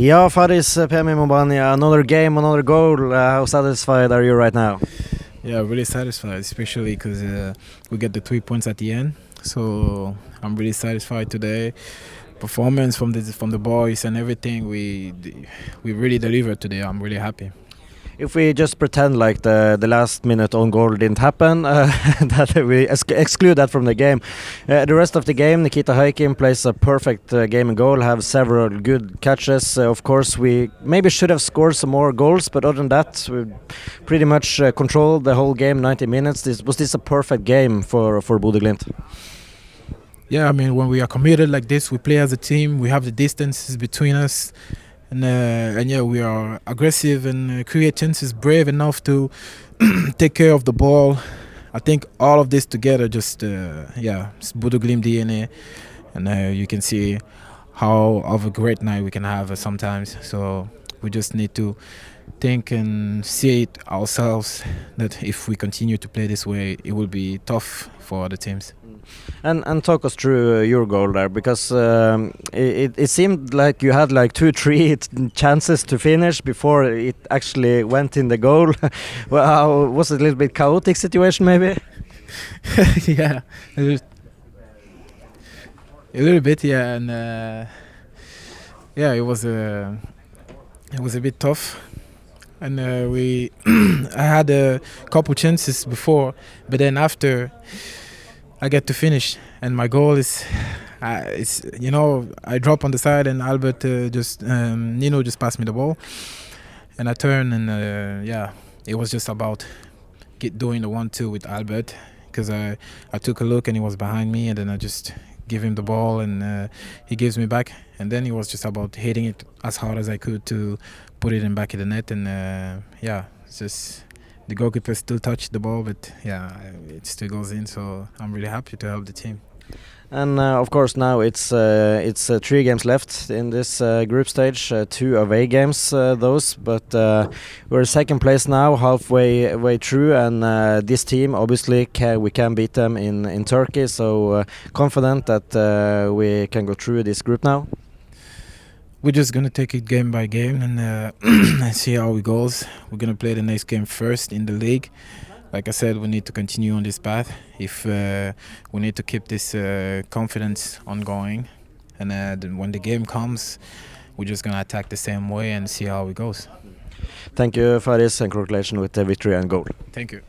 Ja, Faris Pemi Moumbagna, another game, another goal. Uh, how satisfied are you right now? Yeah, really satisfied, especially because uh, we get the three points at the end. So I'm really satisfied today. Performance from the from the boys and everything we we really delivered today. I'm really happy if we just pretend like the the last minute on goal didn't happen, uh, that we exclude that from the game. Uh, the rest of the game, Nikita Haikin plays a perfect uh, game and goal, have several good catches. Uh, of course, we maybe should have scored some more goals, but other than that, we pretty much uh, controlled the whole game, 90 minutes. This was this a perfect game for for Bodø? Yeah, I mean, when we are committed like this, we play as a team. We have the distances between us and uh, and yeah, we are aggressive and uh, create chances, brave enough to take care of the ball. I think all of this together, just uh, yeah, it's Bodø Glimt DNA, and uh, you can see how of a great night we can have sometimes. So we just need to think and see it ourselves that if we continue to play this way, it will be tough for other teams. And and talk us through uh, your goal there because um, it it seemed like you had like two three chances to finish before it actually went in the goal. well, was it a little bit chaotic situation maybe? yeah, a little bit yeah, and uh, yeah, it was a it was a bit tough and uh, we I had a couple chances before, but then after I get to finish, and my goal is, uh, it's you know I drop on the side and Albert uh, just um, Nino just passed me the ball, and I turn and uh, yeah, it was just about get doing the one-two with Albert because I I took a look and he was behind me, and then I just give him the ball and uh, he gives me back, and then it was just about hitting it as hard as I could to put it in back of the net, and uh, yeah, just the goalkeeper still touched the ball, but yeah, it still goes in. So I'm really happy to help the team. And uh, of course now it's uh, it's uh, three games left in this uh, group stage, uh, two away games uh, those, but we're second place now, halfway way through, and this team obviously can, we can beat them in in Turkey. So confident that we can go through this group now we're just gonna take it game by game and, uh, see how it goes. We're gonna play the next game first in the league. Like I said, we need to continue on this path. If uh, we need to keep this uh, confidence ongoing, and uh, when the game comes, we're just gonna attack the same way and see how it goes. Thank you, Faris, and congratulations with the victory and goal. Thank you.